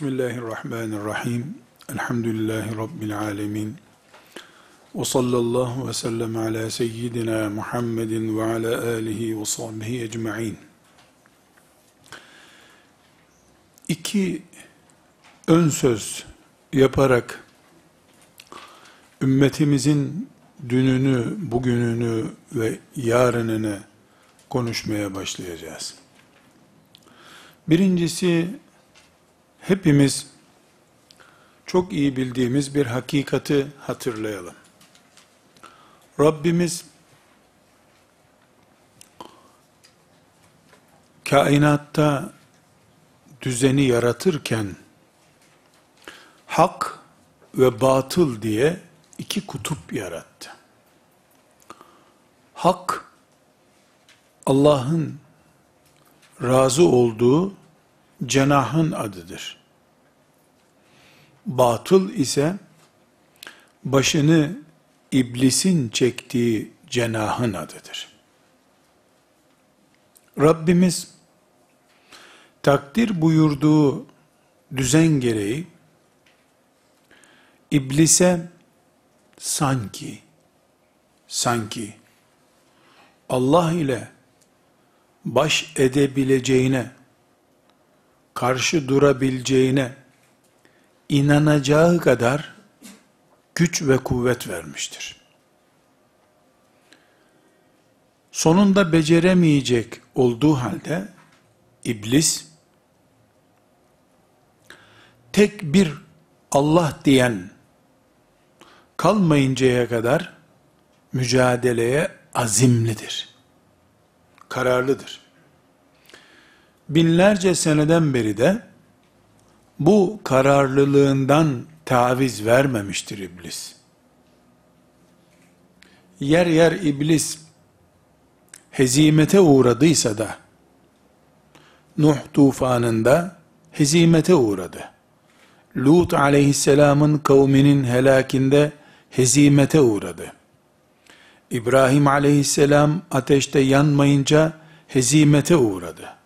Bismillahirrahmanirrahim. Elhamdülillahi Rabbil alemin. Ve sallallahu ve sellem ala seyyidina Muhammedin ve ala alihi ve sahbihi ecma'in. İki ön söz yaparak ümmetimizin dününü, bugününü ve yarınını konuşmaya başlayacağız. Birincisi hepimiz çok iyi bildiğimiz bir hakikati hatırlayalım. Rabbimiz kainatta düzeni yaratırken hak ve batıl diye iki kutup yarattı. Hak Allah'ın razı olduğu cenahın adıdır. Batıl ise başını iblisin çektiği cenahın adıdır. Rabbimiz takdir buyurduğu düzen gereği iblise sanki sanki Allah ile baş edebileceğine karşı durabileceğine inanacağı kadar güç ve kuvvet vermiştir. Sonunda beceremeyecek olduğu halde iblis tek bir Allah diyen kalmayıncaya kadar mücadeleye azimlidir. Kararlıdır. Binlerce seneden beri de bu kararlılığından taviz vermemiştir iblis. Yer yer iblis hezimete uğradıysa da Nuh tufanında hezimete uğradı. Lut aleyhisselamın kavminin helakinde hezimete uğradı. İbrahim aleyhisselam ateşte yanmayınca hezimete uğradı.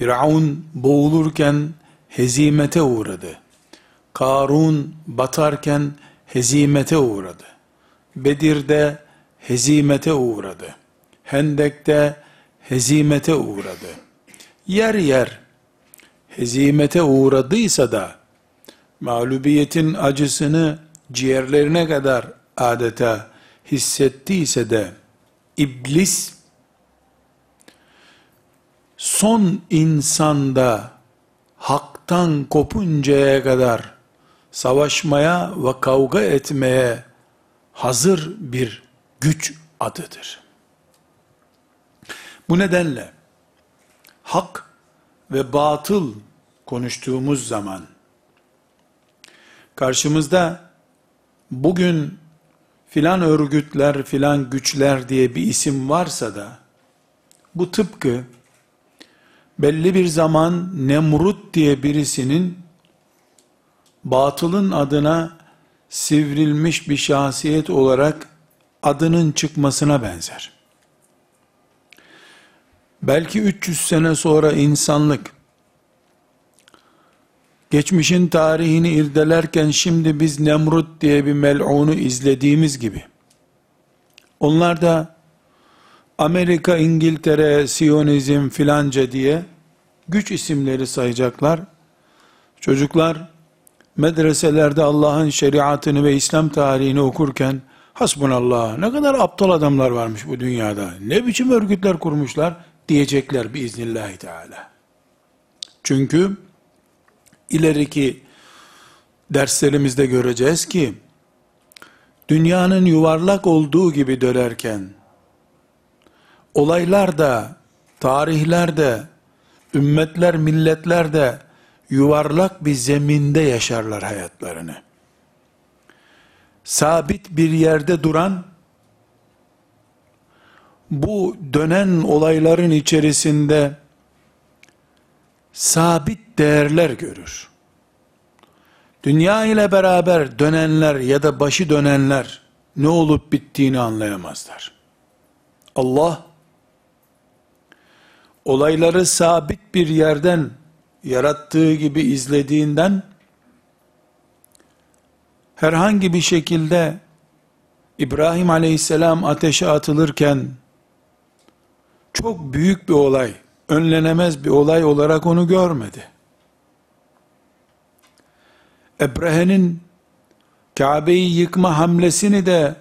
Firavun boğulurken hezimete uğradı. Karun batarken hezimete uğradı. Bedir'de hezimete uğradı. Hendek'te hezimete uğradı. Yer yer hezimete uğradıysa da mağlubiyetin acısını ciğerlerine kadar adeta hissettiyse de iblis son insanda haktan kopuncaya kadar savaşmaya ve kavga etmeye hazır bir güç adıdır. Bu nedenle hak ve batıl konuştuğumuz zaman karşımızda bugün filan örgütler, filan güçler diye bir isim varsa da bu tıpkı belli bir zaman Nemrut diye birisinin batılın adına sivrilmiş bir şahsiyet olarak adının çıkmasına benzer. Belki 300 sene sonra insanlık geçmişin tarihini irdelerken şimdi biz Nemrut diye bir mel'unu izlediğimiz gibi onlar da Amerika, İngiltere, Siyonizm filanca diye güç isimleri sayacaklar. Çocuklar medreselerde Allah'ın şeriatını ve İslam tarihini okurken hasbunallah ne kadar aptal adamlar varmış bu dünyada. Ne biçim örgütler kurmuşlar diyecekler biiznillahü teala. Çünkü ileriki derslerimizde göreceğiz ki dünyanın yuvarlak olduğu gibi dönerken olaylar da tarihler de ümmetler milletler de yuvarlak bir zeminde yaşarlar hayatlarını. Sabit bir yerde duran bu dönen olayların içerisinde sabit değerler görür. Dünya ile beraber dönenler ya da başı dönenler ne olup bittiğini anlayamazlar. Allah olayları sabit bir yerden yarattığı gibi izlediğinden herhangi bir şekilde İbrahim aleyhisselam ateşe atılırken çok büyük bir olay, önlenemez bir olay olarak onu görmedi. Ebrehe'nin Kabe'yi yıkma hamlesini de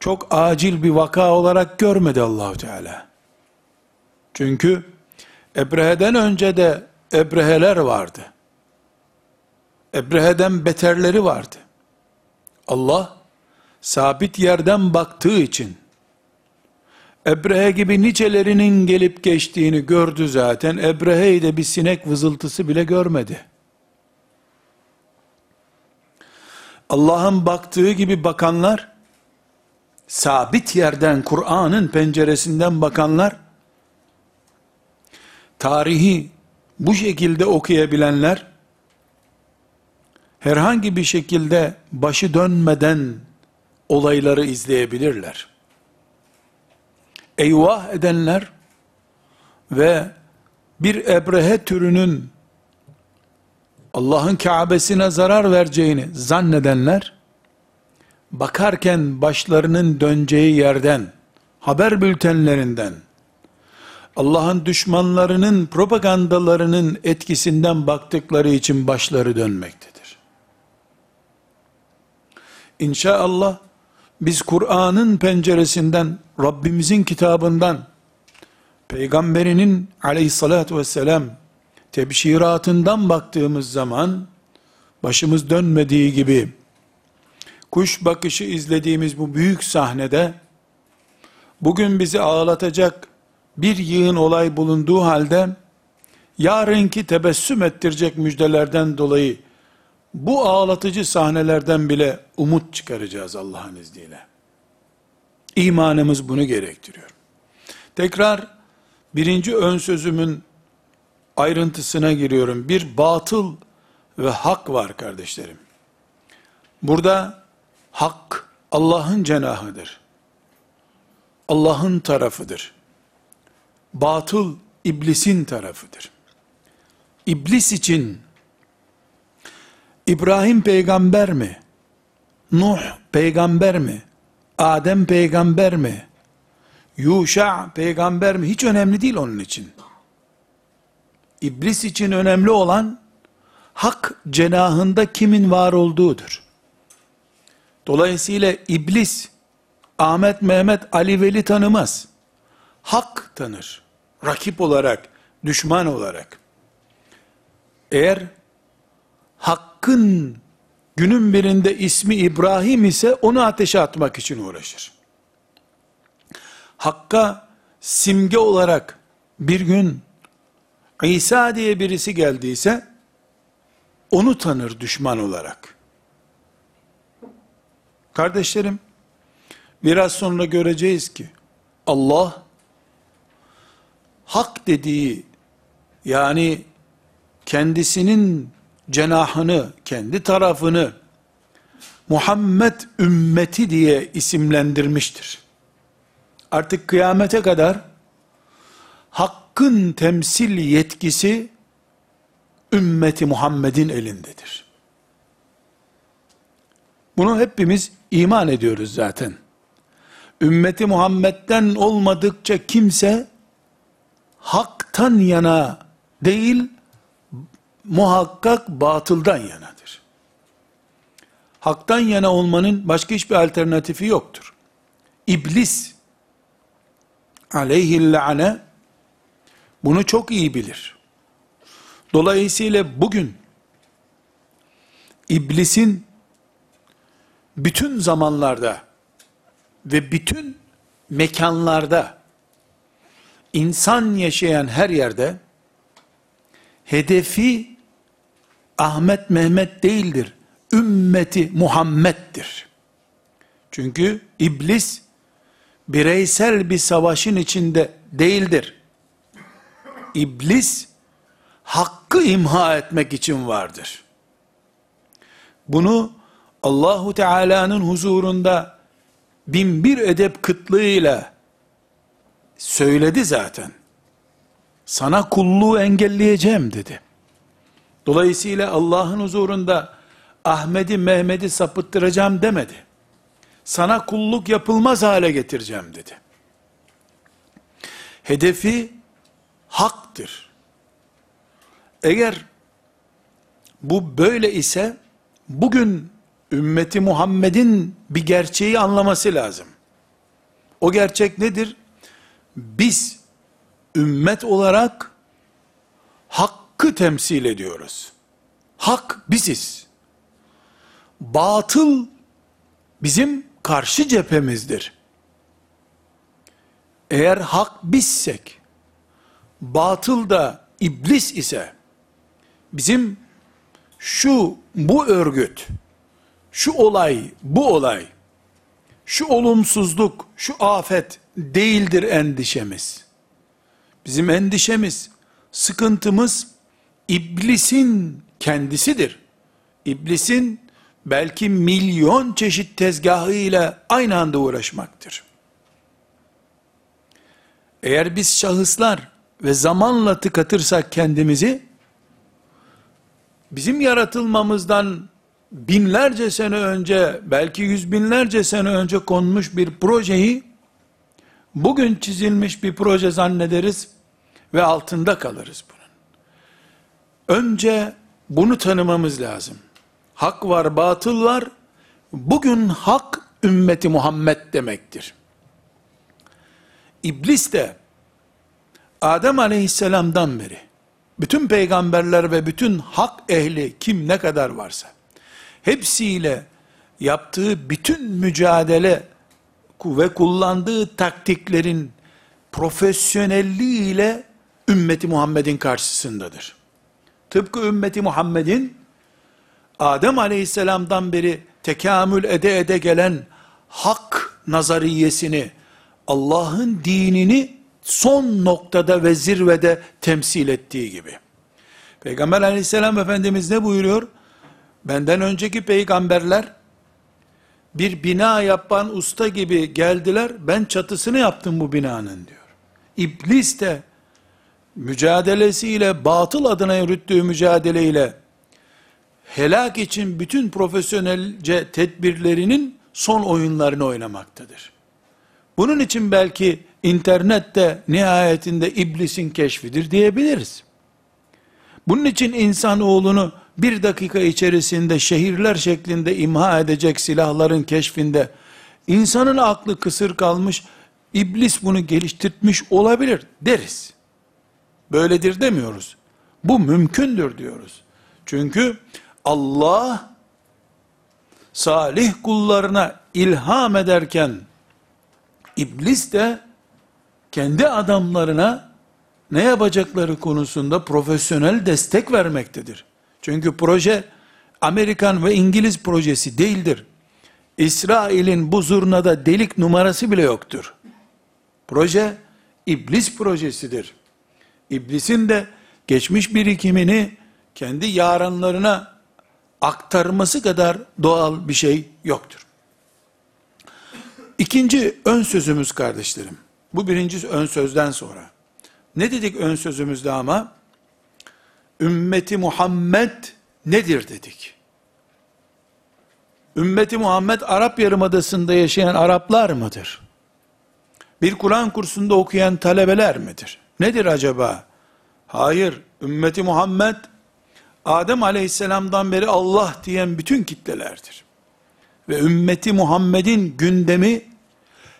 çok acil bir vaka olarak görmedi Allahu Teala. Çünkü Ebrehe'den önce de Ebreheler vardı. Ebrehe'den beterleri vardı. Allah sabit yerden baktığı için Ebrehe gibi nicelerinin gelip geçtiğini gördü zaten. Ebrehe'yi de bir sinek vızıltısı bile görmedi. Allah'ın baktığı gibi bakanlar, sabit yerden, Kur'an'ın penceresinden bakanlar, tarihi bu şekilde okuyabilenler, herhangi bir şekilde başı dönmeden olayları izleyebilirler. Eyvah edenler ve bir ebrehe türünün Allah'ın Kabe'sine zarar vereceğini zannedenler, bakarken başlarının döneceği yerden, haber bültenlerinden, Allah'ın düşmanlarının propagandalarının etkisinden baktıkları için başları dönmektedir. İnşallah biz Kur'an'ın penceresinden, Rabbimizin kitabından, Peygamberinin aleyhissalatü vesselam tebşiratından baktığımız zaman, başımız dönmediği gibi, kuş bakışı izlediğimiz bu büyük sahnede, bugün bizi ağlatacak bir yığın olay bulunduğu halde, yarınki tebessüm ettirecek müjdelerden dolayı, bu ağlatıcı sahnelerden bile umut çıkaracağız Allah'ın izniyle. İmanımız bunu gerektiriyor. Tekrar birinci ön sözümün ayrıntısına giriyorum. Bir batıl ve hak var kardeşlerim. Burada hak Allah'ın cenahıdır. Allah'ın tarafıdır. Batıl iblisin tarafıdır. İblis için İbrahim peygamber mi? Nuh peygamber mi? Adem peygamber mi? Yuşa peygamber mi? Hiç önemli değil onun için. İblis için önemli olan hak cenahında kimin var olduğudur. Dolayısıyla iblis Ahmet, Mehmet, Ali Veli tanımaz. Hak tanır. Rakip olarak, düşman olarak. Eğer hakkın günün birinde ismi İbrahim ise onu ateşe atmak için uğraşır. Hakka simge olarak bir gün İsa diye birisi geldiyse onu tanır düşman olarak. Kardeşlerim, biraz sonra göreceğiz ki Allah hak dediği yani kendisinin cenahını, kendi tarafını Muhammed ümmeti diye isimlendirmiştir. Artık kıyamete kadar hakkın temsil yetkisi ümmeti Muhammed'in elindedir. Bunu hepimiz iman ediyoruz zaten. Ümmeti Muhammed'den olmadıkça kimse haktan yana değil, muhakkak batıldan yanadır. Haktan yana olmanın başka hiçbir alternatifi yoktur. İblis aleyhillâne bunu çok iyi bilir. Dolayısıyla bugün iblisin bütün zamanlarda ve bütün mekanlarda insan yaşayan her yerde hedefi Ahmet Mehmet değildir. Ümmeti Muhammed'dir. Çünkü iblis bireysel bir savaşın içinde değildir. İblis hakkı imha etmek için vardır. Bunu Allahu Teala'nın huzurunda bin bir edep kıtlığıyla söyledi zaten. Sana kulluğu engelleyeceğim dedi. Dolayısıyla Allah'ın huzurunda Ahmet'i Mehmet'i sapıttıracağım demedi. Sana kulluk yapılmaz hale getireceğim dedi. Hedefi haktır. Eğer bu böyle ise bugün ümmeti Muhammed'in bir gerçeği anlaması lazım. O gerçek nedir? Biz ümmet olarak hakkı temsil ediyoruz. Hak biziz. Batıl bizim karşı cephemizdir. Eğer hak bizsek, batıl da iblis ise, bizim şu, bu örgüt, şu olay, bu olay, şu olumsuzluk, şu afet değildir endişemiz. Bizim endişemiz, sıkıntımız iblisin kendisidir. İblisin belki milyon çeşit tezgahıyla aynı anda uğraşmaktır. Eğer biz şahıslar ve zamanla tıkatırsak kendimizi, bizim yaratılmamızdan binlerce sene önce, belki yüz binlerce sene önce konmuş bir projeyi, bugün çizilmiş bir proje zannederiz ve altında kalırız bunun. Önce bunu tanımamız lazım. Hak var, batıl var. Bugün hak ümmeti Muhammed demektir. İblis de Adem aleyhisselamdan beri bütün peygamberler ve bütün hak ehli kim ne kadar varsa hepsiyle yaptığı bütün mücadele ve kullandığı taktiklerin profesyonelliğiyle ümmeti Muhammed'in karşısındadır. Tıpkı ümmeti Muhammed'in Adem aleyhisselamdan beri tekamül ede ede gelen hak nazariyesini, Allah'ın dinini son noktada ve zirvede temsil ettiği gibi. Peygamber aleyhisselam Efendimiz ne buyuruyor? Benden önceki peygamberler bir bina yapan usta gibi geldiler, ben çatısını yaptım bu binanın diyor. İblis de mücadelesiyle, batıl adına yürüttüğü mücadeleyle, helak için bütün profesyonelce tedbirlerinin son oyunlarını oynamaktadır. Bunun için belki internette nihayetinde iblisin keşfidir diyebiliriz. Bunun için insanoğlunu bir dakika içerisinde şehirler şeklinde imha edecek silahların keşfinde insanın aklı kısır kalmış, iblis bunu geliştirmiş olabilir deriz. Böyledir demiyoruz. Bu mümkündür diyoruz. Çünkü Allah salih kullarına ilham ederken iblis de kendi adamlarına ne yapacakları konusunda profesyonel destek vermektedir. Çünkü proje Amerikan ve İngiliz projesi değildir. İsrail'in bu zurnada delik numarası bile yoktur. Proje iblis projesidir. İblisin de geçmiş birikimini kendi yaranlarına aktarması kadar doğal bir şey yoktur. İkinci ön sözümüz kardeşlerim. Bu birinci ön sözden sonra. Ne dedik ön sözümüzde ama? Ümmeti Muhammed nedir dedik. Ümmeti Muhammed Arap Yarımadası'nda yaşayan Araplar mıdır? Bir Kur'an kursunda okuyan talebeler midir? Nedir acaba? Hayır, ümmeti Muhammed Adem aleyhisselamdan beri Allah diyen bütün kitlelerdir. Ve ümmeti Muhammed'in gündemi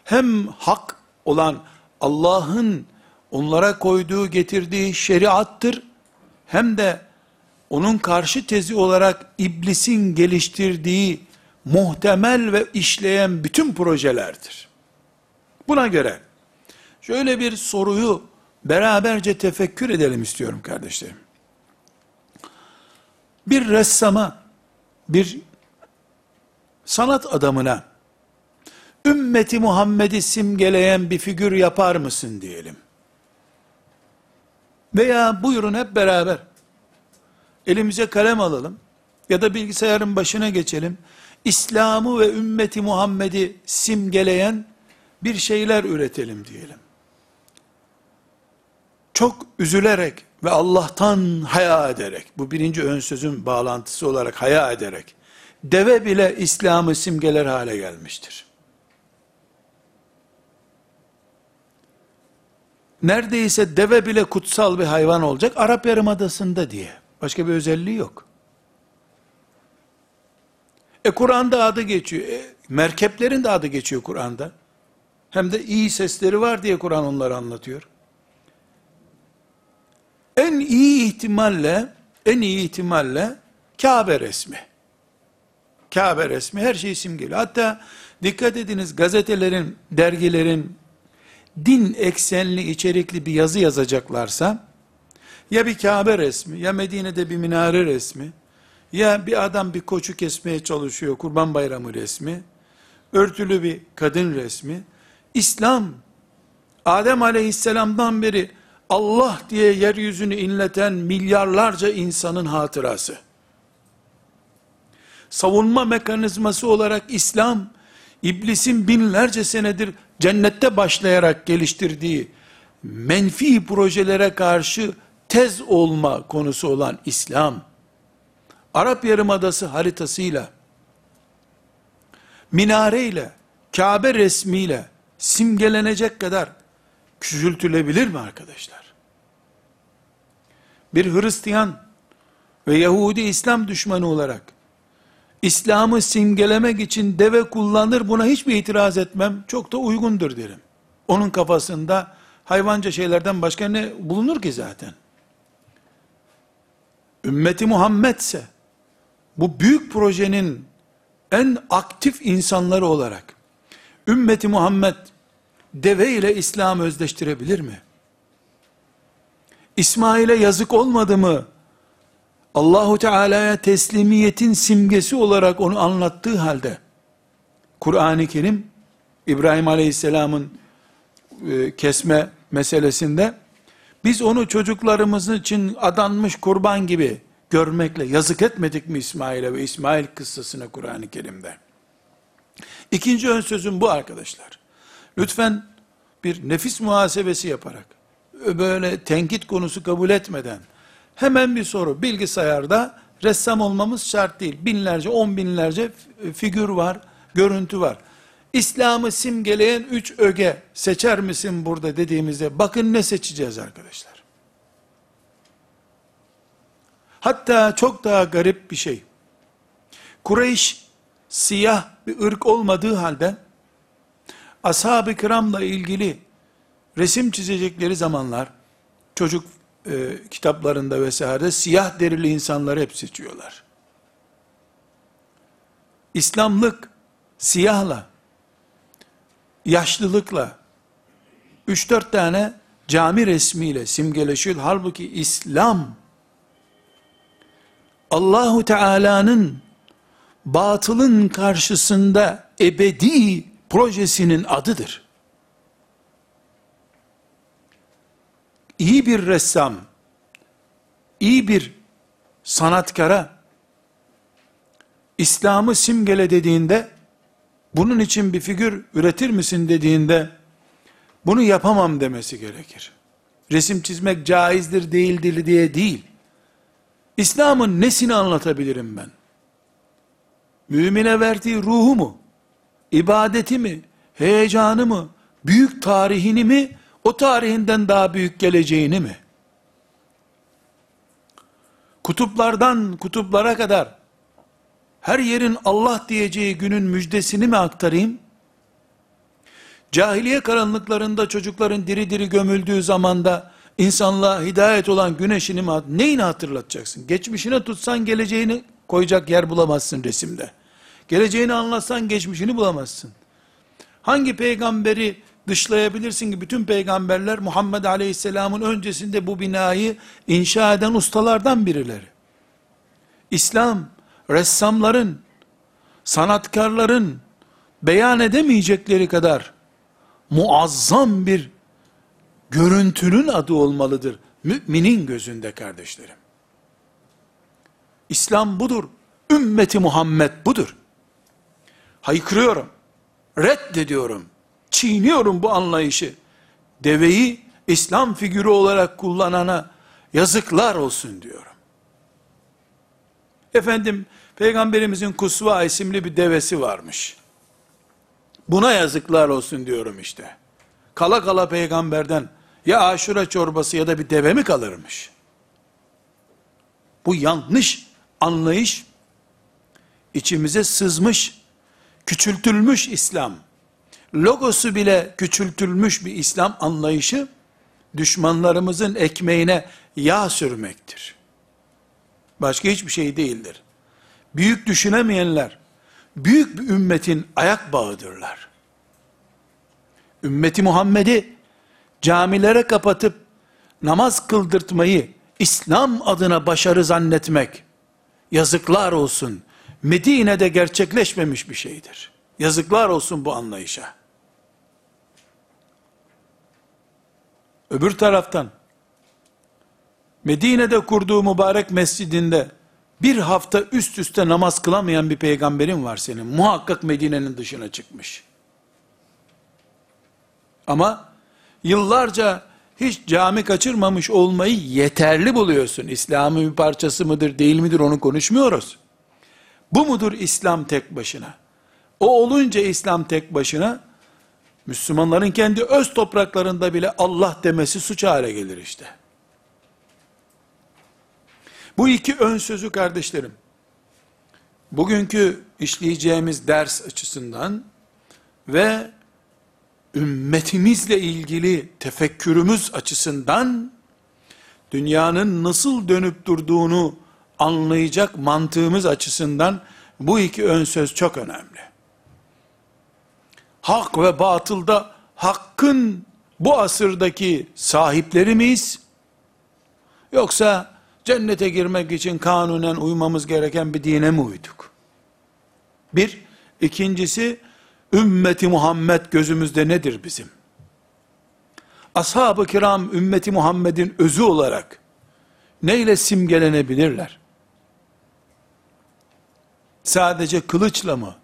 hem hak olan Allah'ın onlara koyduğu getirdiği şeriattır hem de onun karşı tezi olarak iblisin geliştirdiği muhtemel ve işleyen bütün projelerdir. Buna göre şöyle bir soruyu beraberce tefekkür edelim istiyorum kardeşlerim. Bir ressama, bir sanat adamına ümmeti Muhammed'i simgeleyen bir figür yapar mısın diyelim. Veya buyurun hep beraber elimize kalem alalım ya da bilgisayarın başına geçelim. İslam'ı ve ümmeti Muhammed'i simgeleyen bir şeyler üretelim diyelim. Çok üzülerek ve Allah'tan haya ederek, bu birinci ön sözün bağlantısı olarak haya ederek, deve bile İslam'ı simgeler hale gelmiştir. Neredeyse deve bile kutsal bir hayvan olacak Arap Yarımadası'nda diye. Başka bir özelliği yok. E Kur'an'da adı geçiyor. E, merkeplerin de adı geçiyor Kur'an'da. Hem de iyi sesleri var diye Kur'an onları anlatıyor. En iyi ihtimalle, en iyi ihtimalle Kabe resmi. Kabe resmi her şeyi simgeliyor. Hatta dikkat ediniz gazetelerin, dergilerin din eksenli içerikli bir yazı yazacaklarsa ya bir Kabe resmi ya Medine'de bir minare resmi ya bir adam bir koçu kesmeye çalışıyor kurban bayramı resmi örtülü bir kadın resmi İslam Adem aleyhisselamdan beri Allah diye yeryüzünü inleten milyarlarca insanın hatırası. Savunma mekanizması olarak İslam, iblisin binlerce senedir cennette başlayarak geliştirdiği menfi projelere karşı tez olma konusu olan İslam, Arap Yarımadası haritasıyla, minareyle, Kabe resmiyle simgelenecek kadar küçültülebilir mi arkadaşlar? Bir Hristiyan ve Yahudi İslam düşmanı olarak İslam'ı simgelemek için deve kullanır buna hiçbir itiraz etmem. Çok da uygundur derim. Onun kafasında hayvanca şeylerden başka ne bulunur ki zaten? Ümmeti Muhammed ise bu büyük projenin en aktif insanları olarak ümmeti Muhammed deve ile İslam özdeştirebilir mi? İsmail'e yazık olmadı mı? Allahu Teala'ya teslimiyetin simgesi olarak onu anlattığı halde Kur'an-ı Kerim İbrahim Aleyhisselam'ın e, kesme meselesinde biz onu çocuklarımız için adanmış kurban gibi görmekle yazık etmedik mi İsmail'e ve İsmail kıssasına Kur'an-ı Kerim'de? İkinci ön sözüm bu arkadaşlar. Lütfen bir nefis muhasebesi yaparak, böyle tenkit konusu kabul etmeden, hemen bir soru, bilgisayarda ressam olmamız şart değil. Binlerce, on binlerce figür var, görüntü var. İslam'ı simgeleyen üç öge seçer misin burada dediğimizde, bakın ne seçeceğiz arkadaşlar. Hatta çok daha garip bir şey. Kureyş, siyah bir ırk olmadığı halde, ashab-ı kiramla ilgili resim çizecekleri zamanlar, çocuk e, kitaplarında vesaire siyah derili insanları hep seçiyorlar. İslamlık siyahla, yaşlılıkla, 3-4 tane cami resmiyle simgeleşiyor. Halbuki İslam, Allahu Teala'nın batılın karşısında ebedi projesinin adıdır. İyi bir ressam, iyi bir sanatkara, İslam'ı simgele dediğinde, bunun için bir figür üretir misin dediğinde, bunu yapamam demesi gerekir. Resim çizmek caizdir değildir diye değil. İslam'ın nesini anlatabilirim ben? Mümine verdiği ruhu mu? ibadeti mi, heyecanı mı, büyük tarihini mi, o tarihinden daha büyük geleceğini mi? Kutuplardan kutuplara kadar her yerin Allah diyeceği günün müjdesini mi aktarayım? Cahiliye karanlıklarında çocukların diri diri gömüldüğü zamanda insanlığa hidayet olan güneşini mi neyini hatırlatacaksın? Geçmişine tutsan geleceğini koyacak yer bulamazsın resimde. Geleceğini anlatsan geçmişini bulamazsın. Hangi peygamberi dışlayabilirsin ki bütün peygamberler Muhammed Aleyhisselam'ın öncesinde bu binayı inşa eden ustalardan birileri. İslam ressamların, sanatkarların beyan edemeyecekleri kadar muazzam bir görüntünün adı olmalıdır. Müminin gözünde kardeşlerim. İslam budur. Ümmeti Muhammed budur haykırıyorum. Reddediyorum. Çiğniyorum bu anlayışı. Deveyi İslam figürü olarak kullanana Yazıklar olsun diyorum. Efendim, Peygamberimizin Kusva isimli bir devesi varmış. Buna yazıklar olsun diyorum işte. Kala kala peygamberden ya aşure çorbası ya da bir deve mi kalırmış? Bu yanlış anlayış içimize sızmış, küçültülmüş İslam. Logosu bile küçültülmüş bir İslam anlayışı düşmanlarımızın ekmeğine yağ sürmektir. Başka hiçbir şey değildir. Büyük düşünemeyenler, büyük bir ümmetin ayak bağıdırlar. Ümmeti Muhammed'i camilere kapatıp namaz kıldırtmayı İslam adına başarı zannetmek yazıklar olsun. Medine'de gerçekleşmemiş bir şeydir. Yazıklar olsun bu anlayışa. Öbür taraftan Medine'de kurduğu mübarek mescidinde bir hafta üst üste namaz kılamayan bir peygamberin var senin. Muhakkak Medine'nin dışına çıkmış. Ama yıllarca hiç cami kaçırmamış olmayı yeterli buluyorsun. İslam'ın bir parçası mıdır değil midir onu konuşmuyoruz. Bu mudur İslam tek başına? O olunca İslam tek başına, Müslümanların kendi öz topraklarında bile Allah demesi suç hale gelir işte. Bu iki ön sözü kardeşlerim, bugünkü işleyeceğimiz ders açısından ve ümmetimizle ilgili tefekkürümüz açısından dünyanın nasıl dönüp durduğunu anlayacak mantığımız açısından bu iki ön söz çok önemli. Hak ve batılda hakkın bu asırdaki sahipleri miyiz? Yoksa cennete girmek için kanunen uymamız gereken bir dine mi uyduk? Bir, ikincisi, ümmeti Muhammed gözümüzde nedir bizim? Ashab-ı kiram ümmeti Muhammed'in özü olarak neyle simgelenebilirler? Sadece kılıçla mı?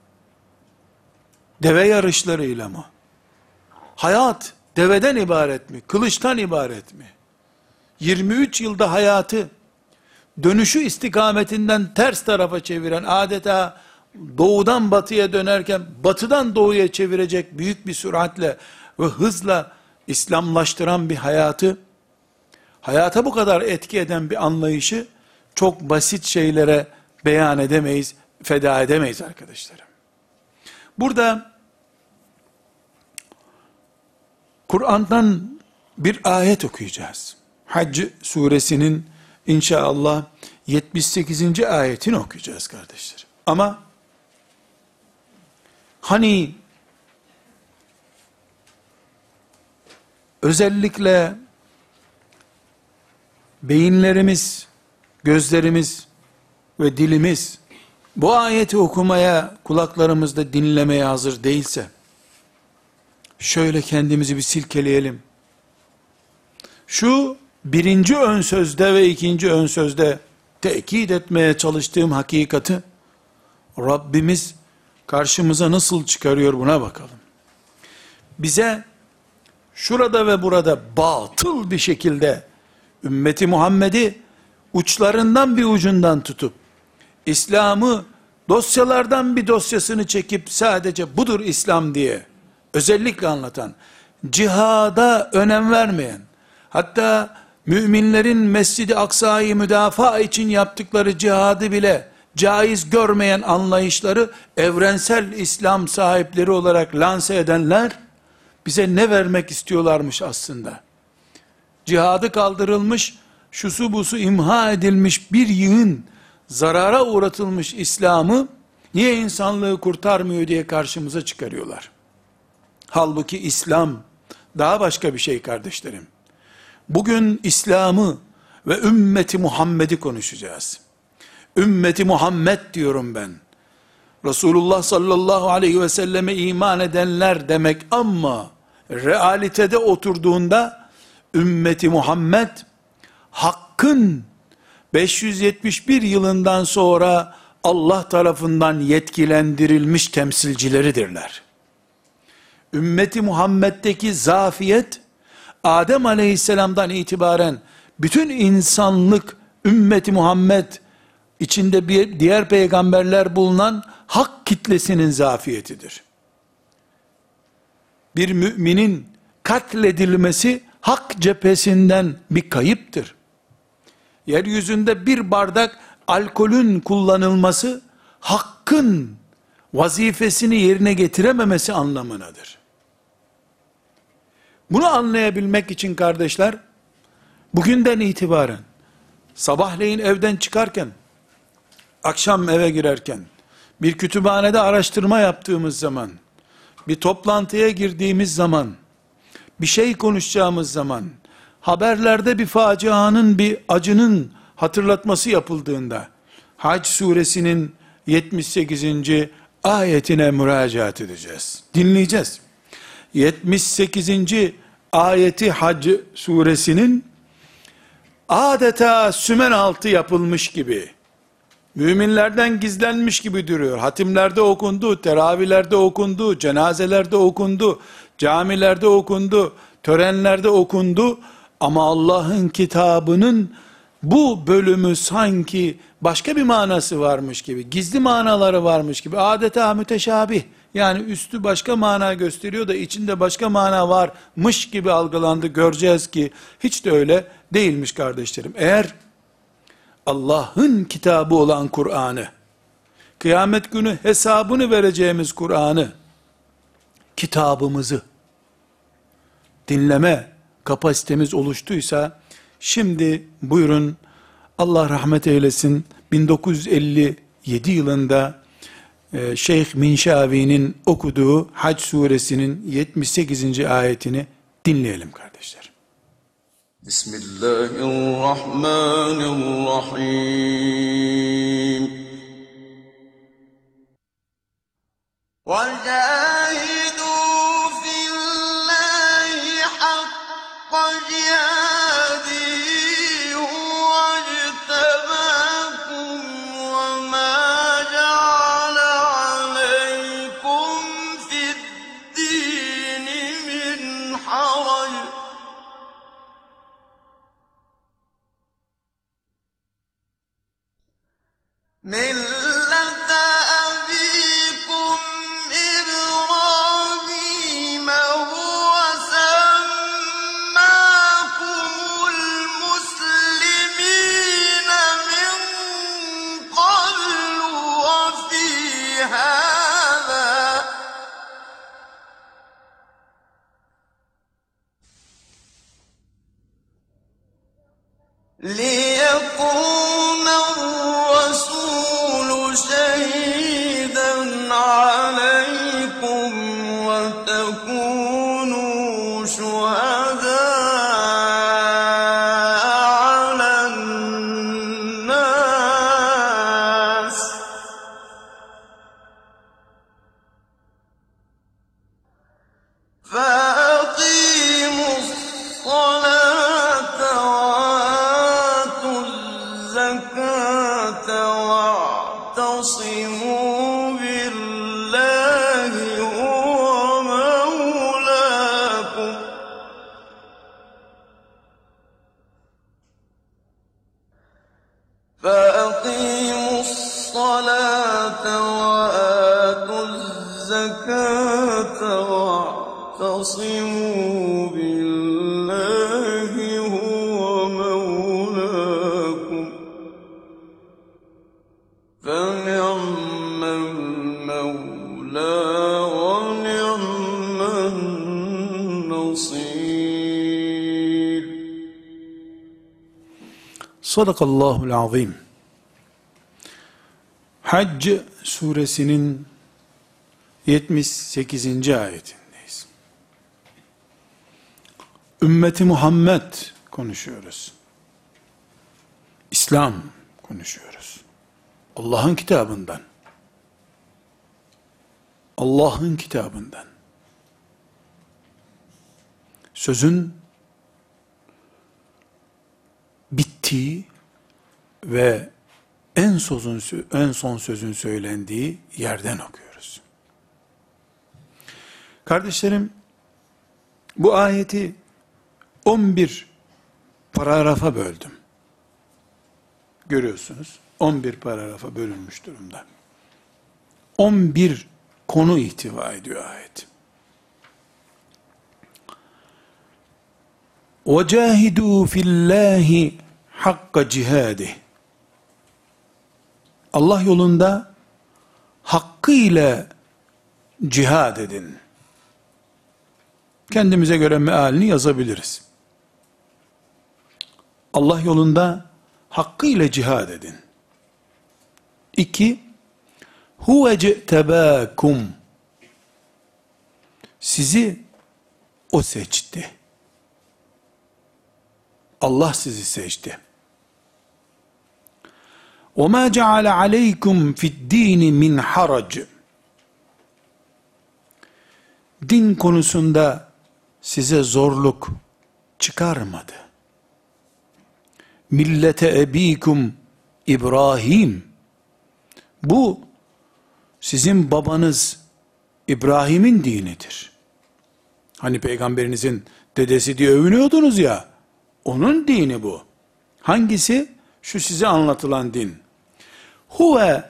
Deve yarışlarıyla mı? Hayat deveden ibaret mi? Kılıçtan ibaret mi? 23 yılda hayatı dönüşü istikametinden ters tarafa çeviren adeta doğudan batıya dönerken batıdan doğuya çevirecek büyük bir süratle ve hızla İslamlaştıran bir hayatı hayata bu kadar etki eden bir anlayışı çok basit şeylere beyan edemeyiz, feda edemeyiz arkadaşlarım. Burada Kur'an'dan bir ayet okuyacağız. Hac suresinin inşallah 78. ayetini okuyacağız kardeşler. Ama hani özellikle beyinlerimiz, gözlerimiz ve dilimiz bu ayeti okumaya, kulaklarımızda dinlemeye hazır değilse, şöyle kendimizi bir silkeleyelim. Şu birinci ön sözde ve ikinci ön sözde tekit etmeye çalıştığım hakikati, Rabbimiz karşımıza nasıl çıkarıyor buna bakalım. Bize şurada ve burada batıl bir şekilde ümmeti Muhammed'i uçlarından bir ucundan tutup İslam'ı dosyalardan bir dosyasını çekip sadece budur İslam diye özellikle anlatan, cihada önem vermeyen, hatta müminlerin Mescid-i Aksa'yı müdafaa için yaptıkları cihadı bile caiz görmeyen anlayışları evrensel İslam sahipleri olarak lanse edenler bize ne vermek istiyorlarmış aslında? Cihadı kaldırılmış, şusu busu imha edilmiş bir yığın zarara uğratılmış İslam'ı niye insanlığı kurtarmıyor diye karşımıza çıkarıyorlar. Halbuki İslam daha başka bir şey kardeşlerim. Bugün İslam'ı ve ümmeti Muhammed'i konuşacağız. Ümmeti Muhammed diyorum ben. Resulullah sallallahu aleyhi ve selleme iman edenler demek ama realitede oturduğunda ümmeti Muhammed hakkın 571 yılından sonra Allah tarafından yetkilendirilmiş temsilcileridirler. Ümmeti Muhammed'deki zafiyet, Adem aleyhisselamdan itibaren bütün insanlık ümmeti Muhammed içinde bir diğer peygamberler bulunan hak kitlesinin zafiyetidir. Bir müminin katledilmesi hak cephesinden bir kayıptır. Yeryüzünde bir bardak alkolün kullanılması hakkın vazifesini yerine getirememesi anlamınadır. Bunu anlayabilmek için kardeşler, bugünden itibaren, sabahleyin evden çıkarken, akşam eve girerken, bir kütüphanede araştırma yaptığımız zaman, bir toplantıya girdiğimiz zaman, bir şey konuşacağımız zaman, haberlerde bir facianın, bir acının hatırlatması yapıldığında, Hac suresinin 78. ayetine müracaat edeceğiz. Dinleyeceğiz. 78. ayeti Hac suresinin adeta sümen altı yapılmış gibi, müminlerden gizlenmiş gibi duruyor. Hatimlerde okundu, teravihlerde okundu, cenazelerde okundu, camilerde okundu, törenlerde okundu. Ama Allah'ın kitabının bu bölümü sanki başka bir manası varmış gibi, gizli manaları varmış gibi, adeta müteşabih, yani üstü başka mana gösteriyor da içinde başka mana varmış gibi algılandı. Göreceğiz ki hiç de öyle değilmiş kardeşlerim. Eğer Allah'ın kitabı olan Kur'an'ı, kıyamet günü hesabını vereceğimiz Kur'an'ı, kitabımızı dinleme kapasitemiz oluştuysa, şimdi buyurun Allah rahmet eylesin 1957 yılında e, Şeyh Minşavi'nin okuduğu Hac suresinin 78. ayetini dinleyelim kardeşler. Bismillahirrahmanirrahim. وَجَاهِدُوا من Sadakallahul azim. Hac suresinin 78. ayetindeyiz. Ümmeti Muhammed konuşuyoruz. İslam konuşuyoruz. Allah'ın kitabından. Allah'ın kitabından. Sözün bittiği ve en sözün en son sözün söylendiği yerden okuyoruz. Kardeşlerim bu ayeti 11 paragrafa böldüm. Görüyorsunuz 11 paragrafa bölünmüş durumda. 11 konu ihtiva ediyor ayet. وَجَاهِدُوا فِي اللّٰهِ hakka cihadi. Allah yolunda hakkıyla cihad edin. Kendimize göre mealini yazabiliriz. Allah yolunda hakkıyla cihad edin. İki, huve ce'tebâkum. Sizi o seçti. Allah sizi seçti. وَمَا جَعَلَ عَلَيْكُمْ فِي الدِّينِ مِنْ حَرَجٍ Din konusunda size zorluk çıkarmadı. Millete ebikum İbrahim bu sizin babanız İbrahim'in dinidir. Hani peygamberinizin dedesi diye övünüyordunuz ya, onun dini bu. Hangisi? Şu size anlatılan din. Huve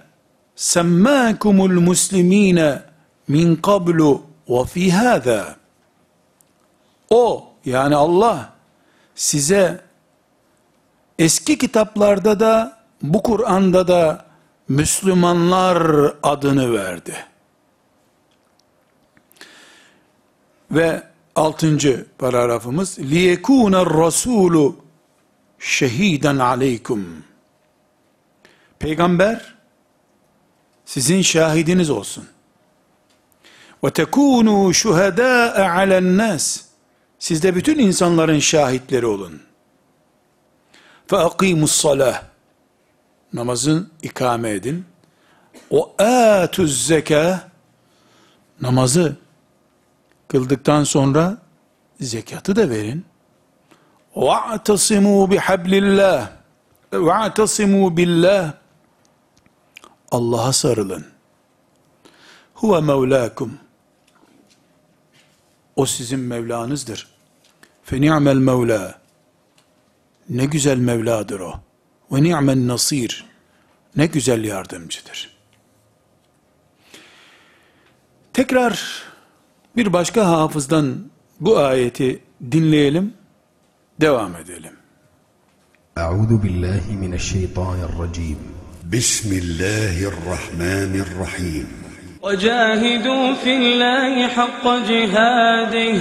semmâkumul muslimîne min qablu ve fi hâzâ. O yani Allah size eski kitaplarda da bu Kur'an'da da Müslümanlar adını verdi. Ve altıncı paragrafımız liyekûne rasûlu şehiden aleykum. Peygamber sizin şahidiniz olsun. Ve tekunu şuhada alen nas. Siz de bütün insanların şahitleri olun. Fe akimus salah. Namazın ikame edin. O atuz zeka namazı kıldıktan sonra zekatı da verin. Ve'tasimu bihablillah. Ve'tasimu billah. Allah'a sarılın. Huve mevlakum. O sizin Mevlanızdır. Fe ni'mel mevla. Ne güzel Mevladır o. Ve ni'men nasir. Ne güzel yardımcıdır. Tekrar bir başka hafızdan bu ayeti dinleyelim, devam edelim. Euzu billahi mineşşeytanirracim. بسم الله الرحمن الرحيم. وجاهدوا في الله حق جهاده.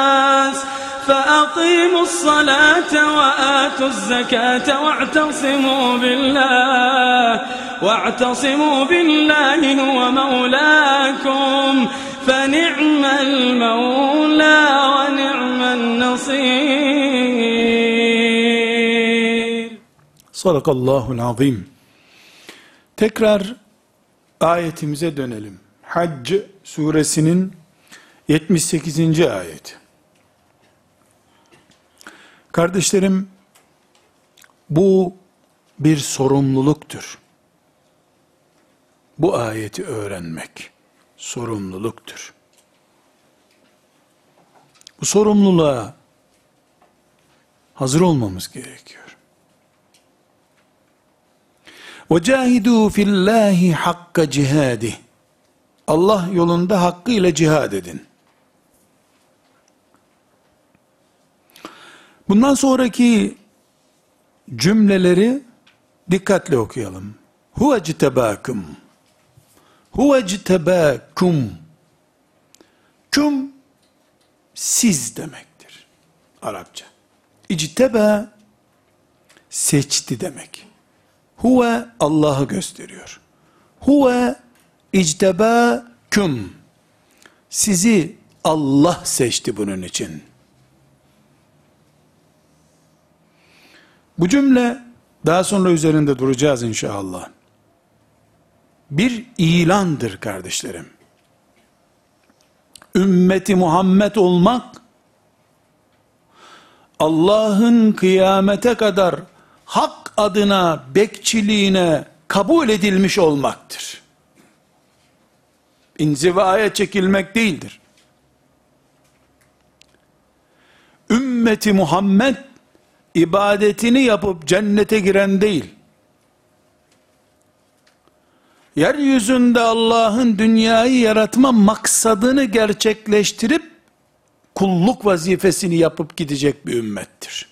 فأقيموا الصلاة وآتوا الزكاة واعتصموا بالله واعتصموا بالله هو مولاكم فنعم المولى ونعم النصير Sadakallahul azim. Tekrar ayetimize dönelim. Hac suresinin 78. ayet. Kardeşlerim, bu bir sorumluluktur. Bu ayeti öğrenmek sorumluluktur. Bu sorumluluğa hazır olmamız gerekiyor. وَجَاهِدُوا فِي اللّٰهِ حَقَّ cihadi. Allah yolunda hakkıyla cihad edin. Bundan sonraki cümleleri dikkatle okuyalım. Huve citebâkum. Huve citebâkum. Kum siz demektir. Arapça. İctebe seçti demek. Huve Allah'ı gösteriyor. Huve ictebâküm. Sizi Allah seçti bunun için. Bu cümle Daha sonra üzerinde duracağız inşallah. Bir ilandır kardeşlerim. Ümmeti Muhammed olmak Allah'ın kıyamete kadar hak adına bekçiliğine kabul edilmiş olmaktır. İnzivaya çekilmek değildir. Ümmeti Muhammed ibadetini yapıp cennete giren değil. Yeryüzünde Allah'ın dünyayı yaratma maksadını gerçekleştirip kulluk vazifesini yapıp gidecek bir ümmettir.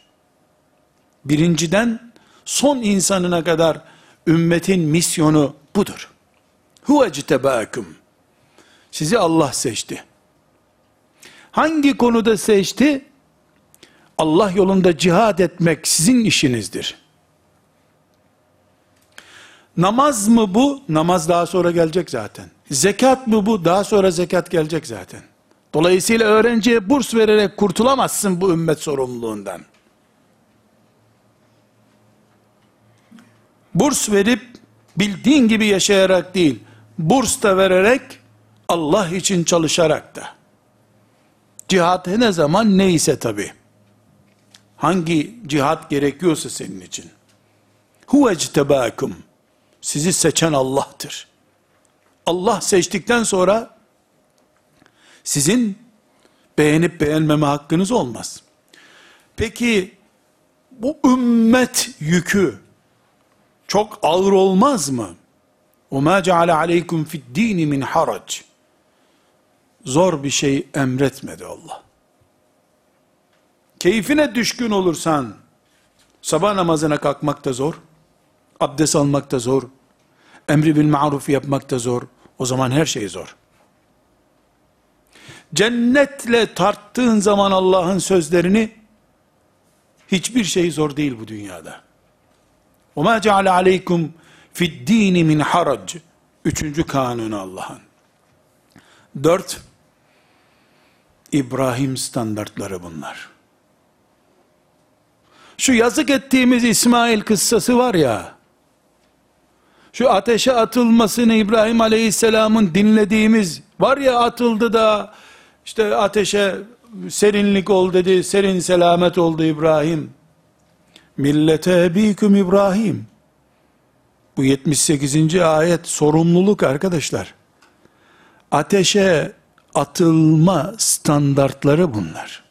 Birinciden son insanına kadar ümmetin misyonu budur. Huvectebâküm. Sizi Allah seçti. Hangi konuda seçti? Allah yolunda cihad etmek sizin işinizdir. Namaz mı bu? Namaz daha sonra gelecek zaten. Zekat mı bu? Daha sonra zekat gelecek zaten. Dolayısıyla öğrenciye burs vererek kurtulamazsın bu ümmet sorumluluğundan. Burs verip bildiğin gibi yaşayarak değil, burs da vererek Allah için çalışarak da. Cihat ne zaman neyse tabi Hangi cihat gerekiyorsa senin için. Huvectebâkum. Sizi seçen Allah'tır. Allah seçtikten sonra sizin beğenip beğenmeme hakkınız olmaz. Peki bu ümmet yükü çok ağır olmaz mı? وَمَا جَعَلَ عَلَيْكُمْ فِي الدِّينِ مِنْ حَرَجٍ Zor bir şey emretmedi Allah. Keyfine düşkün olursan, sabah namazına kalkmak da zor, abdest almak da zor, emri bil maruf yapmak da zor, o zaman her şey zor. Cennetle tarttığın zaman Allah'ın sözlerini, hiçbir şey zor değil bu dünyada. وَمَا جَعَلَ عَلَيْكُمْ فِي الدِّينِ مِنْ حَرَجٍ Üçüncü kanunu Allah'ın. Dört, İbrahim standartları bunlar. Şu yazık ettiğimiz İsmail kıssası var ya, şu ateşe atılmasını İbrahim Aleyhisselam'ın dinlediğimiz var ya atıldı da işte ateşe serinlik ol dedi, serin selamet oldu İbrahim. Millete ebiküm İbrahim. Bu 78. ayet sorumluluk arkadaşlar. Ateşe atılma standartları bunlar.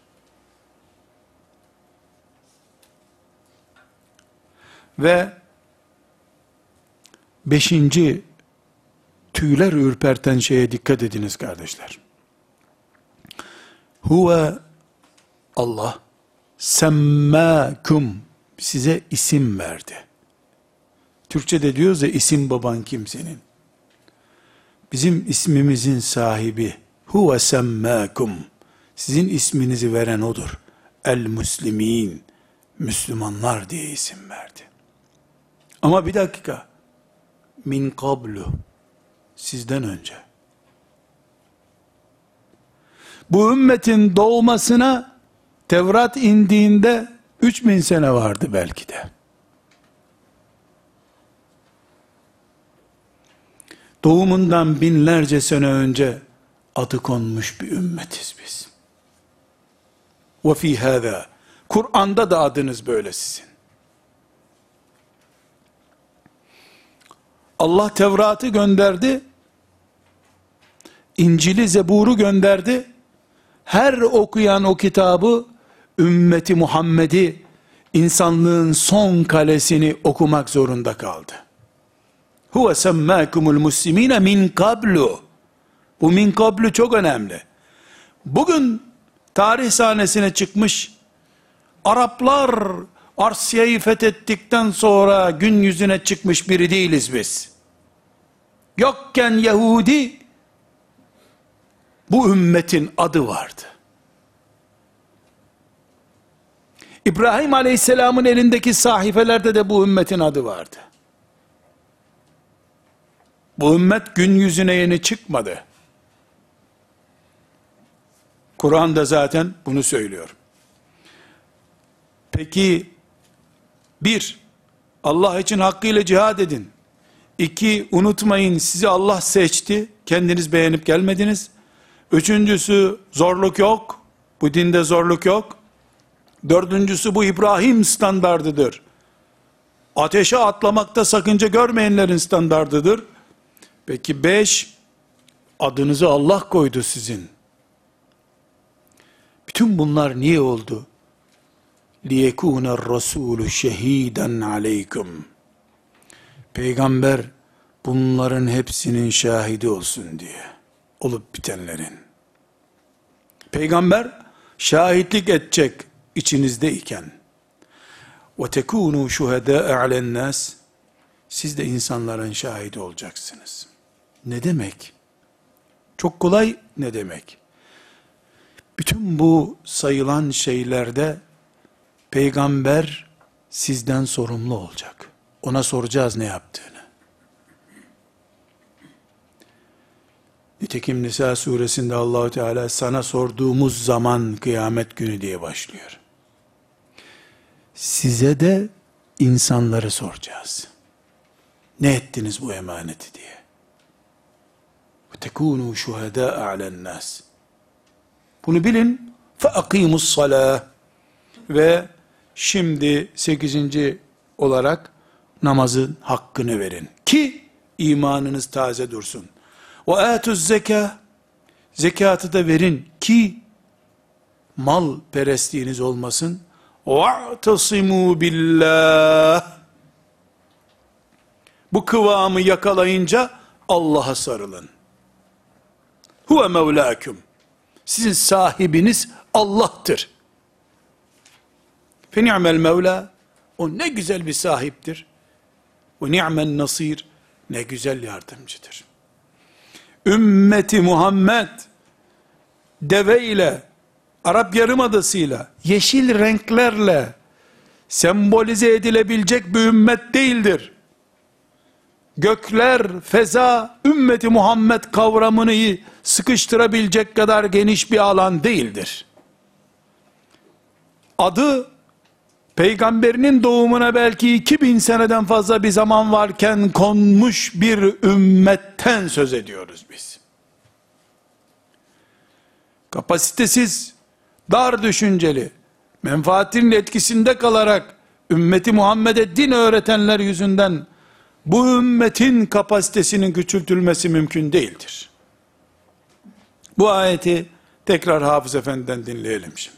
Ve beşinci tüyler ürperten şeye dikkat ediniz kardeşler. Huve Allah semmâkum size isim verdi. Türkçe'de diyoruz ya isim baban kim senin? Bizim ismimizin sahibi huve semmâkum sizin isminizi veren odur. El muslimin Müslümanlar diye isim verdi. Ama bir dakika min kablu sizden önce bu ümmetin doğmasına Tevrat indiğinde 3000 sene vardı belki de. Doğumundan binlerce sene önce adı konmuş bir ümmetiz biz. Ve fi Kur'an'da da adınız böyle sizin. Allah Tevrat'ı gönderdi. İncil'i, Zebur'u gönderdi. Her okuyan o kitabı ümmeti Muhammed'i insanlığın son kalesini okumak zorunda kaldı. Huve semmâkumul muslimine min kablu. Bu min kablu çok önemli. Bugün tarih sahnesine çıkmış Araplar Arsya'yı fethettikten sonra gün yüzüne çıkmış biri değiliz biz. Yokken Yahudi bu ümmetin adı vardı. İbrahim Aleyhisselam'ın elindeki sahifelerde de bu ümmetin adı vardı. Bu ümmet gün yüzüne yeni çıkmadı. Kur'an da zaten bunu söylüyor. Peki bir Allah için hakkıyla cihad edin. İki, unutmayın sizi Allah seçti. Kendiniz beğenip gelmediniz. Üçüncüsü zorluk yok. Bu dinde zorluk yok. Dördüncüsü bu İbrahim standardıdır. Ateşe atlamakta sakınca görmeyenlerin standardıdır. Peki beş, adınızı Allah koydu sizin. Bütün bunlar niye oldu? لِيَكُونَ الرَّسُولُ شَهِيدًا عَلَيْكُمْ Peygamber bunların hepsinin şahidi olsun diye. Olup bitenlerin. Peygamber şahitlik edecek içinizdeyken. وَتَكُونُوا شُهَدَاءَ عَلَى النَّاسِ Siz de insanların şahidi olacaksınız. Ne demek? Çok kolay ne demek? Bütün bu sayılan şeylerde Peygamber sizden sorumlu olacak. Ona soracağız ne yaptığını. Nitekim Nisa suresinde Allahu Teala sana sorduğumuz zaman kıyamet günü diye başlıyor. Size de insanları soracağız. Ne ettiniz bu emaneti diye. Tekunu şuhada alen nas. Bunu bilin. Fe akimus salah ve Şimdi sekizinci olarak namazın hakkını verin. Ki imanınız taze dursun. Ve etüz zeka zekatı da verin ki mal perestliğiniz olmasın. Ve'tasimu billah bu kıvamı yakalayınca Allah'a sarılın. Huve mevlâküm. Sizin sahibiniz Allah'tır. Fe ni'mel mevla. O ne güzel bir sahiptir. Ve ni'men nasir. Ne güzel yardımcıdır. Ümmeti Muhammed deve ile Arap Yarımadası'yla yeşil renklerle sembolize edilebilecek bir ümmet değildir. Gökler, feza, ümmeti Muhammed kavramını sıkıştırabilecek kadar geniş bir alan değildir. Adı peygamberinin doğumuna belki 2000 seneden fazla bir zaman varken konmuş bir ümmetten söz ediyoruz biz. Kapasitesiz, dar düşünceli, menfaatinin etkisinde kalarak ümmeti Muhammed'e din öğretenler yüzünden bu ümmetin kapasitesinin küçültülmesi mümkün değildir. Bu ayeti tekrar Hafız Efendi'den dinleyelim şimdi.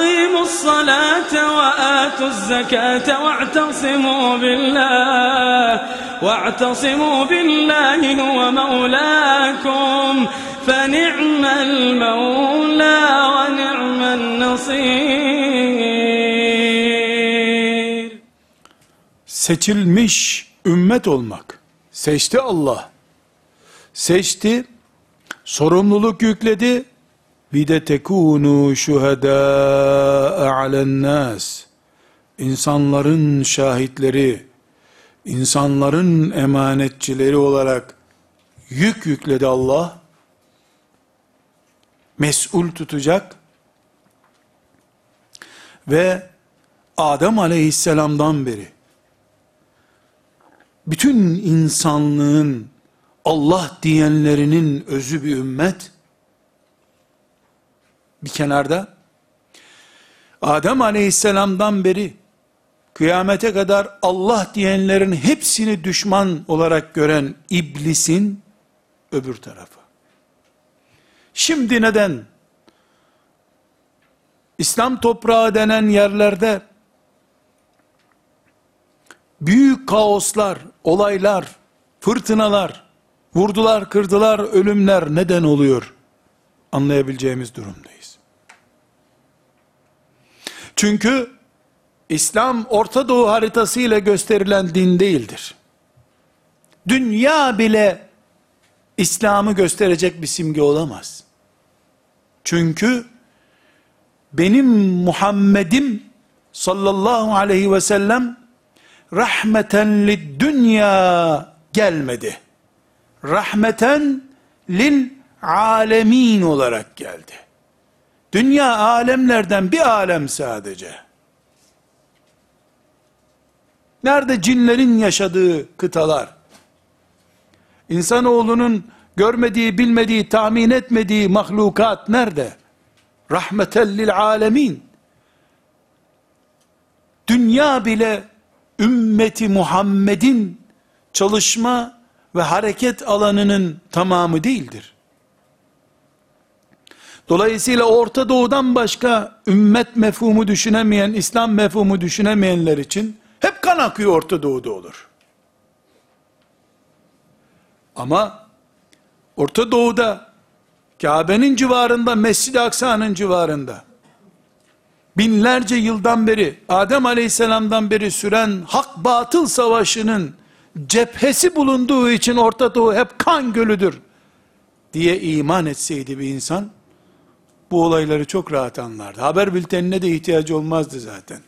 فأقيموا الصلاة وآتوا الزكاة واعتصموا بالله واعتصموا بالله هو مولاكم فنعم المولى ونعم النصير Seçilmiş ümmet olmak. Seçti Allah. Seçti, sorumluluk yükledi. bir de tekunu şuhedâ alennâs. İnsanların şahitleri, insanların emanetçileri olarak yük yükledi Allah. Mesul tutacak. Ve Adem aleyhisselamdan beri bütün insanlığın Allah diyenlerinin özü bir ümmet bir kenarda Adem aleyhisselamdan beri kıyamete kadar Allah diyenlerin hepsini düşman olarak gören iblisin öbür tarafı. Şimdi neden İslam toprağı denen yerlerde büyük kaoslar, olaylar, fırtınalar vurdular, kırdılar, ölümler neden oluyor? Anlayabileceğimiz durumdayız. Çünkü İslam Orta Doğu haritası ile gösterilen din değildir. Dünya bile İslam'ı gösterecek bir simge olamaz. Çünkü benim Muhammed'im sallallahu aleyhi ve sellem rahmeten lid dünya gelmedi. Rahmeten lil alemin olarak geldi. Dünya alemlerden bir alem sadece. Nerede cinlerin yaşadığı kıtalar? İnsanoğlunun görmediği, bilmediği, tahmin etmediği mahlukat nerede? Rahmeten lil alemin. Dünya bile ümmeti Muhammed'in çalışma ve hareket alanının tamamı değildir. Dolayısıyla Orta Doğu'dan başka ümmet mefhumu düşünemeyen, İslam mefhumu düşünemeyenler için hep kan akıyor Orta Doğu'da olur. Ama Orta Doğu'da Kabe'nin civarında, Mescid-i Aksa'nın civarında binlerce yıldan beri Adem Aleyhisselam'dan beri süren hak batıl savaşının cephesi bulunduğu için Orta Doğu hep kan gölüdür diye iman etseydi bir insan bu olayları çok rahat anlardı. Haber bültenine de ihtiyacı olmazdı zaten.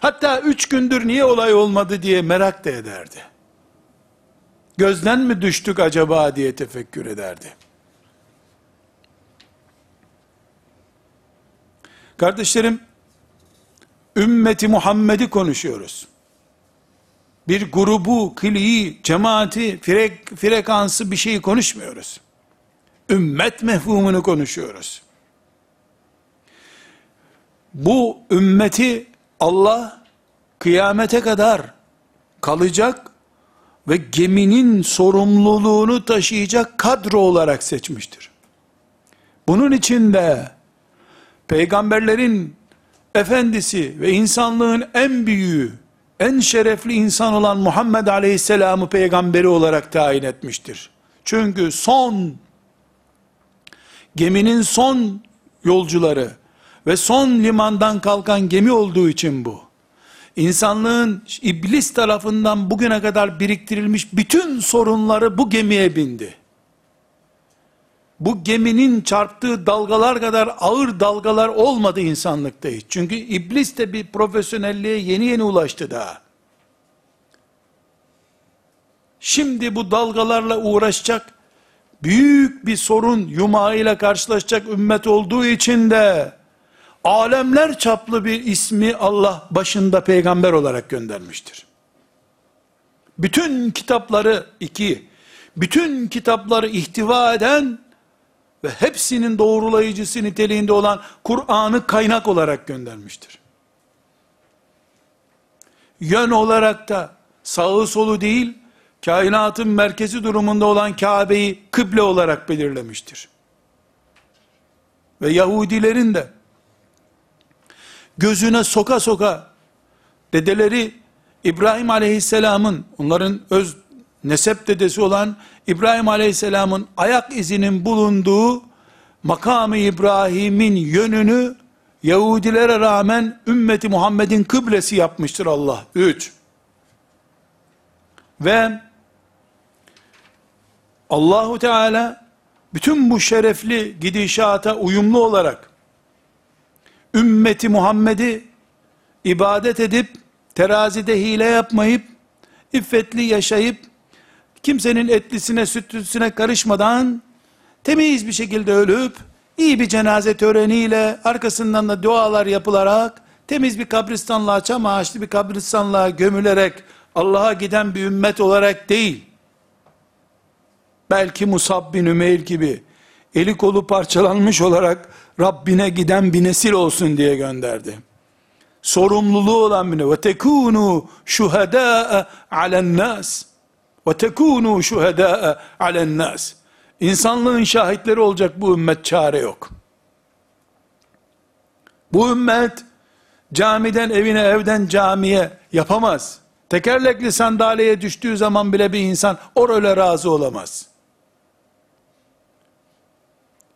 Hatta üç gündür niye olay olmadı diye merak da ederdi. Gözden mi düştük acaba diye tefekkür ederdi. Kardeşlerim, ümmeti Muhammed'i konuşuyoruz. Bir grubu, kliği, cemaati, frek, frekansı bir şeyi konuşmuyoruz. Ümmet mefhumunu konuşuyoruz. Bu ümmeti Allah kıyamete kadar kalacak ve geminin sorumluluğunu taşıyacak kadro olarak seçmiştir. Bunun içinde peygamberlerin efendisi ve insanlığın en büyüğü, en şerefli insan olan Muhammed Aleyhisselam'ı peygamberi olarak tayin etmiştir. Çünkü son geminin son yolcuları ve son limandan kalkan gemi olduğu için bu. İnsanlığın iblis tarafından bugüne kadar biriktirilmiş bütün sorunları bu gemiye bindi. Bu geminin çarptığı dalgalar kadar ağır dalgalar olmadı insanlıkta hiç. Çünkü iblis de bir profesyonelliğe yeni yeni ulaştı daha. Şimdi bu dalgalarla uğraşacak, büyük bir sorun yumağıyla karşılaşacak ümmet olduğu için de, alemler çaplı bir ismi Allah başında peygamber olarak göndermiştir. Bütün kitapları iki, bütün kitapları ihtiva eden ve hepsinin doğrulayıcısı niteliğinde olan Kur'an'ı kaynak olarak göndermiştir. Yön olarak da sağı solu değil, kainatın merkezi durumunda olan Kabe'yi kıble olarak belirlemiştir. Ve Yahudilerin de gözüne soka soka dedeleri İbrahim Aleyhisselam'ın onların öz nesep dedesi olan İbrahim Aleyhisselam'ın ayak izinin bulunduğu makamı İbrahim'in yönünü Yahudilere rağmen ümmeti Muhammed'in kıblesi yapmıştır Allah. Üç. Ve Allahu Teala bütün bu şerefli gidişata uyumlu olarak ümmeti Muhammed'i ibadet edip terazide hile yapmayıp iffetli yaşayıp kimsenin etlisine sütlüsüne karışmadan temiz bir şekilde ölüp iyi bir cenaze töreniyle arkasından da dualar yapılarak temiz bir kabristanlığa çam ağaçlı bir kabristanlığa gömülerek Allah'a giden bir ümmet olarak değil belki Musab bin Ümeyr gibi eli kolu parçalanmış olarak Rabbine giden bir nesil olsun diye gönderdi. Sorumluluğu olan bir tekunu şuhada alen nas ve tekunu şuhada alen nas. İnsanlığın şahitleri olacak bu ümmet çare yok. Bu ümmet camiden evine evden camiye yapamaz. Tekerlekli sandalyeye düştüğü zaman bile bir insan o role razı olamaz.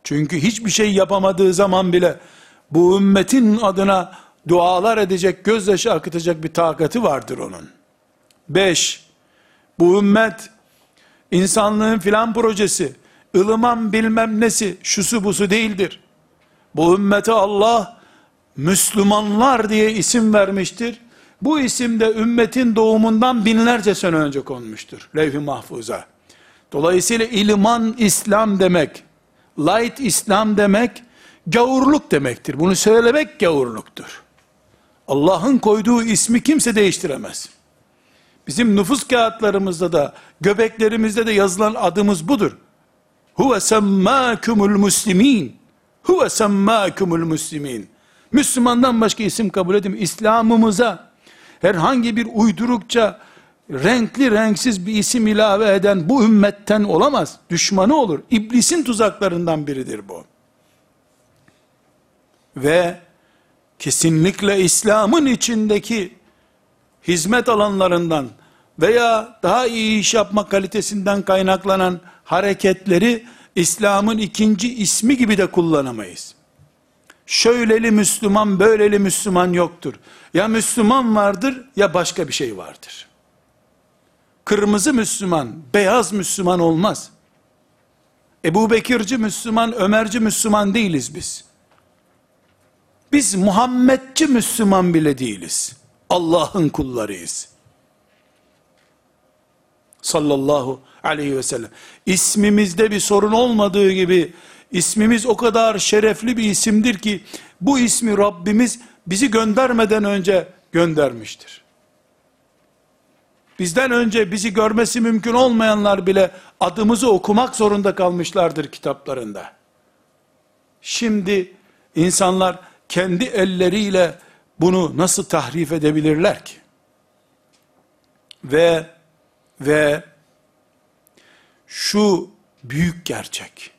Çünkü hiçbir şey yapamadığı zaman bile bu ümmetin adına dualar edecek, gözyaşı akıtacak bir takati vardır onun. Beş, bu ümmet insanlığın filan projesi, ılıman bilmem nesi, şusu busu değildir. Bu ümmete Allah Müslümanlar diye isim vermiştir. Bu isim de ümmetin doğumundan binlerce sene önce konmuştur. Levh-i Mahfuz'a. Dolayısıyla ilman İslam demek, light İslam demek, gavurluk demektir. Bunu söylemek gavurluktur. Allah'ın koyduğu ismi kimse değiştiremez. Bizim nüfus kağıtlarımızda da, göbeklerimizde de yazılan adımız budur. Huve semmâkumul muslimin. Huve semmâkumul muslimin. Müslümandan başka isim kabul edin. İslam'ımıza herhangi bir uydurukça renkli renksiz bir isim ilave eden bu ümmetten olamaz. Düşmanı olur. İblisin tuzaklarından biridir bu. Ve kesinlikle İslam'ın içindeki hizmet alanlarından veya daha iyi iş yapma kalitesinden kaynaklanan hareketleri İslam'ın ikinci ismi gibi de kullanamayız. Şöyleli Müslüman, böyleli Müslüman yoktur. Ya Müslüman vardır ya başka bir şey vardır. Kırmızı Müslüman, beyaz Müslüman olmaz. Ebu Bekirci Müslüman, Ömerci Müslüman değiliz biz. Biz Muhammedci Müslüman bile değiliz. Allah'ın kullarıyız. Sallallahu aleyhi ve sellem. İsmimizde bir sorun olmadığı gibi, ismimiz o kadar şerefli bir isimdir ki, bu ismi Rabbimiz bizi göndermeden önce göndermiştir. Bizden önce bizi görmesi mümkün olmayanlar bile adımızı okumak zorunda kalmışlardır kitaplarında. Şimdi insanlar kendi elleriyle bunu nasıl tahrif edebilirler ki? Ve ve şu büyük gerçek,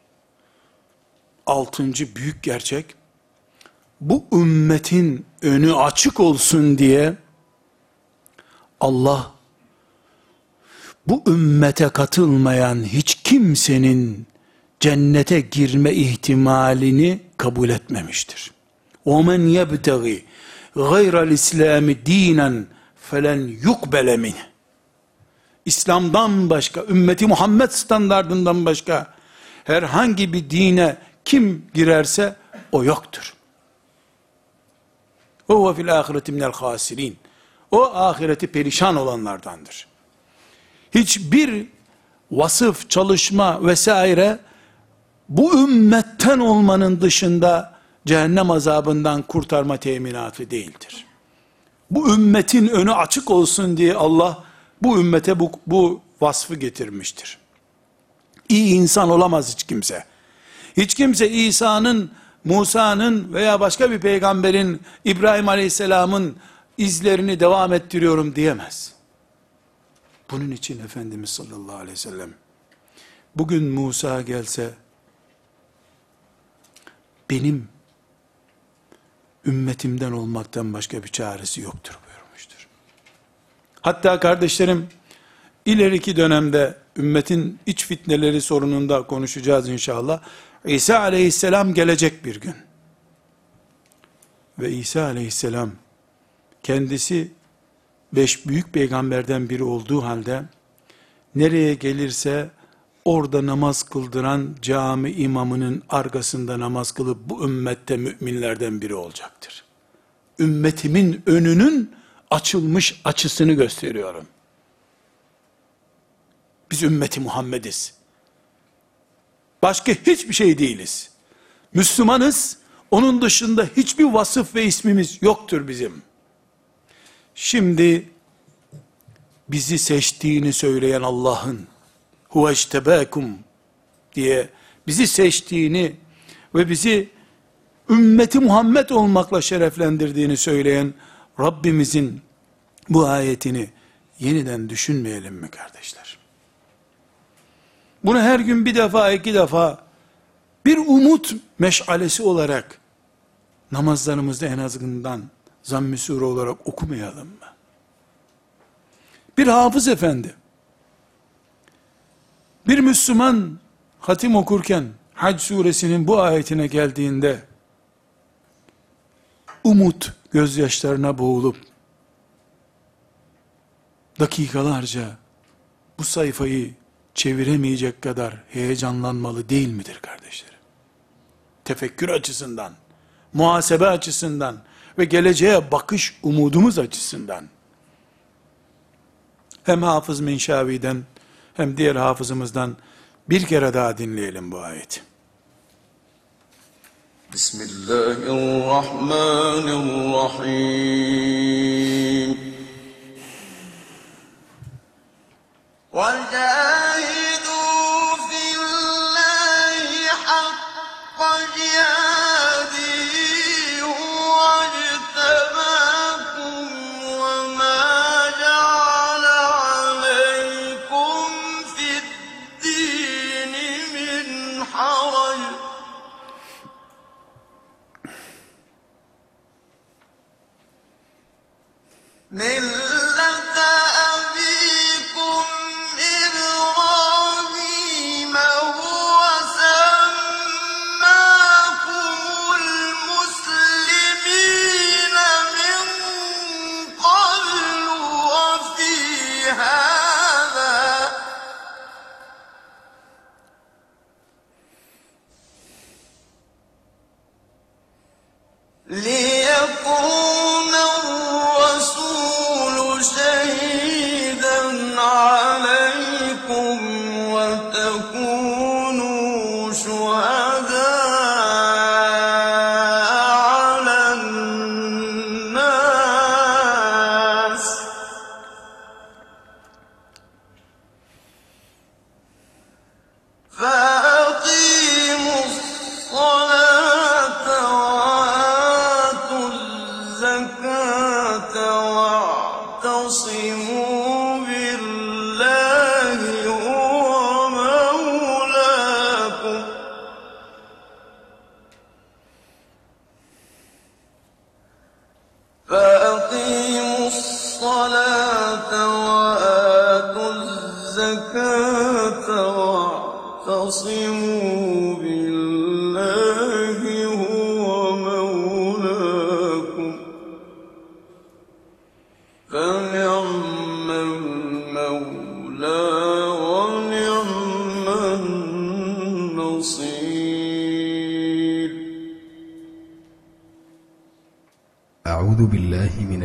altıncı büyük gerçek, bu ümmetin önü açık olsun diye Allah bu ümmete katılmayan hiç kimsenin cennete girme ihtimalini kabul etmemiştir. وَمَنْ يَبْتَغِي غَيْرَ الْاِسْلَامِ د۪ينًا فَلَنْ يُقْبَلَ مِنْهِ İslam'dan başka, ümmeti Muhammed standardından başka herhangi bir dine kim girerse o yoktur. O fil ahireti minel hasirin. O ahireti perişan olanlardandır. Hiçbir vasıf, çalışma vesaire bu ümmetten olmanın dışında cehennem azabından kurtarma teminatı değildir. Bu ümmetin önü açık olsun diye Allah bu ümmete bu, bu vasfı getirmiştir. İyi insan olamaz hiç kimse. Hiç kimse İsa'nın, Musa'nın veya başka bir peygamberin, İbrahim Aleyhisselam'ın izlerini devam ettiriyorum diyemez. Bunun için Efendimiz sallallahu aleyhi ve sellem, bugün Musa gelse, benim ümmetimden olmaktan başka bir çaresi yoktur buyurmuştur. Hatta kardeşlerim, ileriki dönemde ümmetin iç fitneleri sorununda konuşacağız inşallah. İsa aleyhisselam gelecek bir gün. Ve İsa aleyhisselam kendisi beş büyük peygamberden biri olduğu halde nereye gelirse orada namaz kıldıran cami imamının arkasında namaz kılıp bu ümmette müminlerden biri olacaktır. Ümmetimin önünün açılmış açısını gösteriyorum. Biz ümmeti Muhammediz. Başka hiçbir şey değiliz. Müslümanız. Onun dışında hiçbir vasıf ve ismimiz yoktur bizim. Şimdi bizi seçtiğini söyleyen Allah'ın huveçtebâkum diye bizi seçtiğini ve bizi ümmeti Muhammed olmakla şereflendirdiğini söyleyen Rabbimizin bu ayetini yeniden düşünmeyelim mi kardeşler? Bunu her gün bir defa, iki defa bir umut meşalesi olarak namazlarımızda en azından zamm-ı sure olarak okumayalım mı? Bir hafız efendi bir Müslüman hatim okurken Hac suresinin bu ayetine geldiğinde umut gözyaşlarına boğulup dakikalarca bu sayfayı çeviremeyecek kadar heyecanlanmalı değil midir kardeşlerim? Tefekkür açısından, muhasebe açısından ve geleceğe bakış umudumuz açısından. Hem Hafız Minşavi'den hem diğer hafızımızdan bir kere daha dinleyelim bu ayeti. بسم الله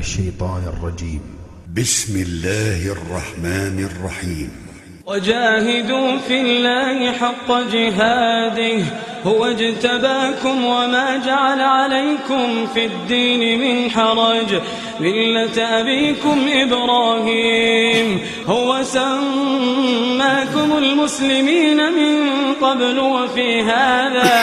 الشيطان الرجيم. بسم الله الرحمن الرحيم. وجاهدوا في الله حق جهاده هو اجتباكم وما جعل عليكم في الدين من حرج. ملة أبيكم إبراهيم هو سماكم المسلمين من قبل وفي هذا.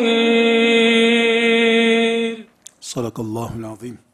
Sadakallahul azim.